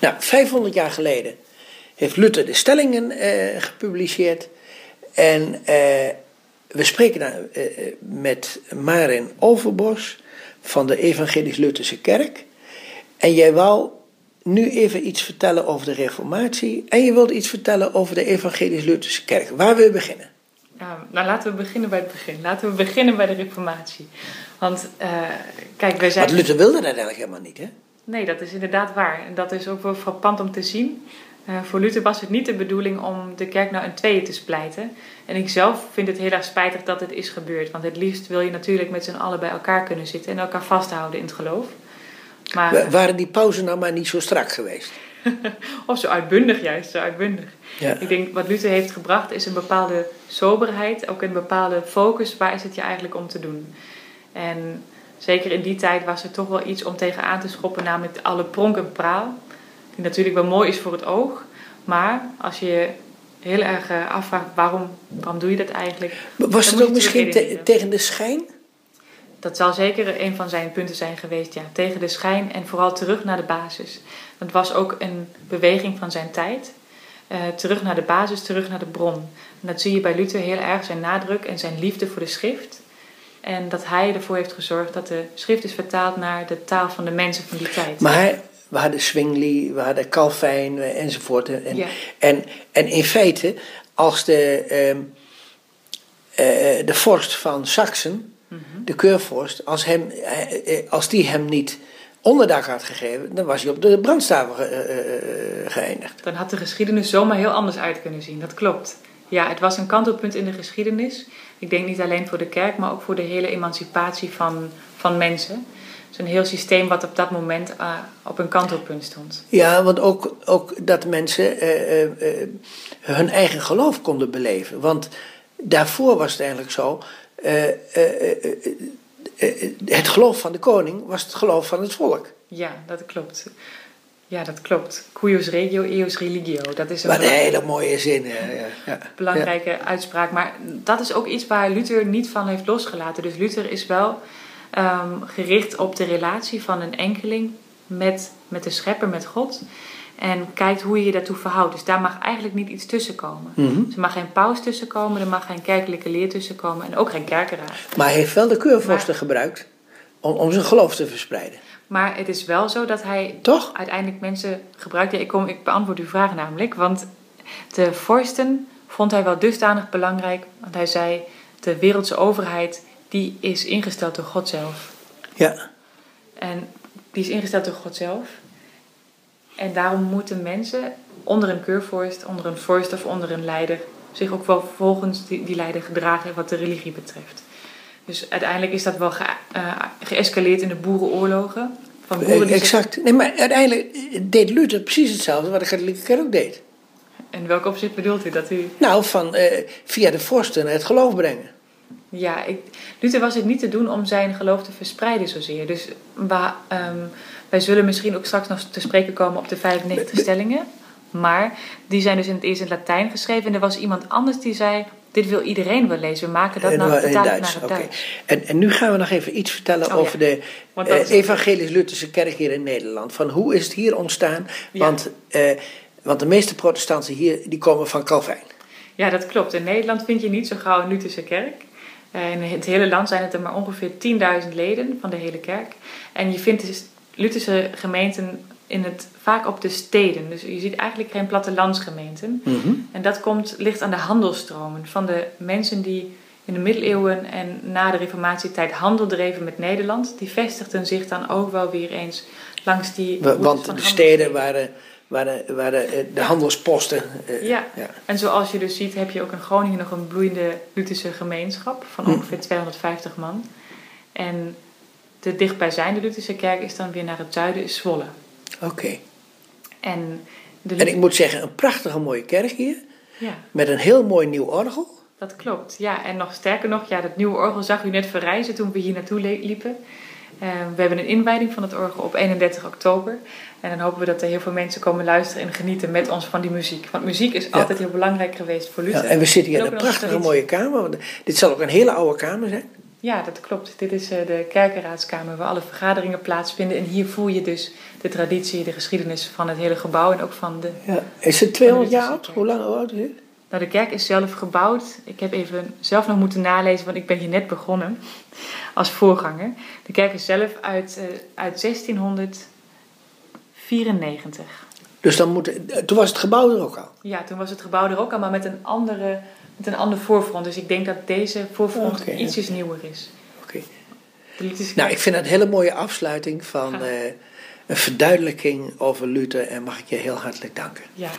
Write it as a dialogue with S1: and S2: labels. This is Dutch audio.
S1: Nou, 500 jaar geleden heeft Luther de stellingen eh, gepubliceerd. En eh, we spreken daar eh, met Marin Overbos van de Evangelisch-Lutherse Kerk. En jij wou nu even iets vertellen over de Reformatie. En je wilde iets vertellen over de Evangelisch-Lutherse Kerk. Waar wil je beginnen?
S2: Nou, laten we beginnen bij het begin. Laten we beginnen bij de Reformatie. Want uh, kijk, wij zijn.
S1: Want Luther wilde dat eigenlijk helemaal niet, hè?
S2: Nee, dat is inderdaad waar. En dat is ook wel frappant om te zien. Uh, voor Luther was het niet de bedoeling om de kerk nou in tweeën te splijten. En ik zelf vind het heel erg spijtig dat het is gebeurd. Want het liefst wil je natuurlijk met z'n allen bij elkaar kunnen zitten en elkaar vasthouden in het geloof.
S1: Maar, Waren die pauzen nou maar niet zo strak geweest?
S2: of zo uitbundig juist, zo uitbundig. Ja. Ik denk wat Luther heeft gebracht is een bepaalde soberheid, ook een bepaalde focus. Waar is het je eigenlijk om te doen? En zeker in die tijd was er toch wel iets om tegenaan te schoppen, namelijk alle pronk en praal. Die natuurlijk wel mooi is voor het oog, maar als je heel erg eh, afvraagt waarom, waarom doe je dat eigenlijk.
S1: Was het ook misschien tegen de schijn?
S2: Dat zal zeker een van zijn punten zijn geweest, ja. Tegen de schijn en vooral terug naar de basis. Dat was ook een beweging van zijn tijd. Uh, terug naar de basis, terug naar de bron. En dat zie je bij Luther heel erg, zijn nadruk en zijn liefde voor de schrift. En dat hij ervoor heeft gezorgd dat de schrift is vertaald naar de taal van de mensen van die tijd.
S1: Maar we hadden Zwingli, we hadden Calvijn enzovoort. En, en, en in feite, als de, uh, uh, de vorst van Saxen de keurvorst, als, hem, eh, eh, als die hem niet onderdak had gegeven, dan was hij op de brandstapel eh, geëindigd.
S2: Dan had de geschiedenis zomaar heel anders uit kunnen zien, dat klopt. Ja, het was een kantelpunt in de geschiedenis. Ik denk niet alleen voor de kerk, maar ook voor de hele emancipatie van, van mensen. Is een heel systeem wat op dat moment op een kantelpunt stond.
S1: Ja, want ook, ook dat mensen hun eigen geloof konden beleven. Want daarvoor was het eigenlijk zo eh, eh, eh, het geloof van de koning was het geloof van het volk.
S2: Ja, dat klopt. Ja, dat klopt. Cuius regio, eos religio. Dat is
S1: een, Wat een hele mooie zin. Ja,
S2: ja. Belangrijke uitspraak. Maar dat is ook iets waar Luther niet van heeft losgelaten. Dus Luther is wel um, gericht op de relatie van een enkeling met, met de schepper, met God. En kijkt hoe je je daartoe verhoudt. Dus daar mag eigenlijk niet iets tussenkomen. Mm er mag geen paus tussenkomen, er mag geen kerkelijke leer tussenkomen en ook geen kerkenraad.
S1: Maar hij heeft wel de keurvorsten gebruikt om, om zijn geloof te verspreiden.
S2: Maar het is wel zo dat hij
S1: Toch?
S2: uiteindelijk mensen gebruikt. Ja, ik, kom, ik beantwoord uw vraag namelijk. Want de vorsten vond hij wel dusdanig belangrijk. Want hij zei, de wereldse overheid die is ingesteld door God zelf.
S1: Ja.
S2: En die is ingesteld door God zelf. En daarom moeten mensen onder een keurvorst, onder een vorst of onder een leider zich ook wel volgens die, die leider gedragen wat de religie betreft. Dus uiteindelijk is dat wel ge, uh, geëscaleerd in de boerenoorlogen.
S1: Van boeren exact. Nee, maar uiteindelijk deed Luther precies hetzelfde wat de katholieke kerk ook deed.
S2: In welk opzicht bedoelt u dat u...
S1: Nou, van uh, via de vorsten het geloof brengen.
S2: Ja, ik, Luther was het niet te doen om zijn geloof te verspreiden zozeer. Dus waar, um, wij zullen misschien ook straks nog te spreken komen op de 95 stellingen. Maar die zijn dus in het eerst in het Latijn geschreven. En er was iemand anders die zei: Dit wil iedereen wel lezen. We maken dat nou in Duits. naar het Duits.
S1: En, en nu gaan we nog even iets vertellen oh, over de uh, Evangelisch-Lutherse kerk hier in Nederland. Van hoe is het hier ontstaan? Want, uh, want de meeste protestanten hier die komen van Calvijn.
S2: Ja, dat klopt. In Nederland vind je niet zo gauw een Lutherse kerk. Eh, in het hele land zijn het er maar ongeveer 10.000 leden van de hele kerk. En je vindt dus Lutherse gemeenten in het, vaak op de steden. Dus je ziet eigenlijk geen plattelandsgemeenten. Mm En dat komt, ligt aan de handelstromen van de mensen die in de middeleeuwen en na de reformatietijd handel dreven met Nederland. Die vestigden zich dan ook wel weer eens langs die...
S1: Want de steden waren, waren, waren eh, de handelsposten.
S2: Eh, ja. ja. en zoals je dus ziet heb je ook in Groningen nog een bloeiende Lutherse gemeenschap van hm. ongeveer 250 man. En de dichtbijzijnde Lutherse kerk is dan weer naar het zuiden, is Zwolle.
S1: Oké.
S2: En,
S1: en ik moet zeggen, een prachtige mooie kerk hier. Ja. Met een heel mooi nieuw orgel.
S2: Dat klopt, ja. En nog sterker nog, ja, dat nieuwe orgel zag u net verrijzen toen we hier naartoe liepen. Uh, we hebben een inwijding van het orgel op 31 oktober. En dan hopen we dat er heel veel mensen komen luisteren en genieten met ons van die muziek. Want muziek is altijd heel belangrijk geweest voor Luther.
S1: Ja, en we zitten hier in een prachtige mooie kamer. Dit zal ook een hele oude kamer zijn.
S2: Ja, dat klopt. Dit is eh, de kerkenraadskamer waar alle vergaderingen plaatsvinden. En hier voel je dus de traditie, de geschiedenis van het hele gebouw en ook van de...
S1: Ja. Is het 200 jaar oud? Hoe lang oud is het?
S2: Nou, de kerk is zelf gebouwd. Ik heb even zelf nog moeten nalezen, want ik ben hier net begonnen als voorganger. De kerk is zelf uit, uh, uit 1694.
S1: Dus dan moet, toen was het gebouw er ook al?
S2: Ja, toen was het gebouw er ook al, maar met een andere met een ander voorfront. Dus ik denk dat deze voorfront okay, ietsjes nieuwer is.
S1: Oké. Nou, ik vind het een hele mooie afsluiting van uh, een verduidelijking over Luther en mag ik je heel hartelijk danken.
S2: Ja.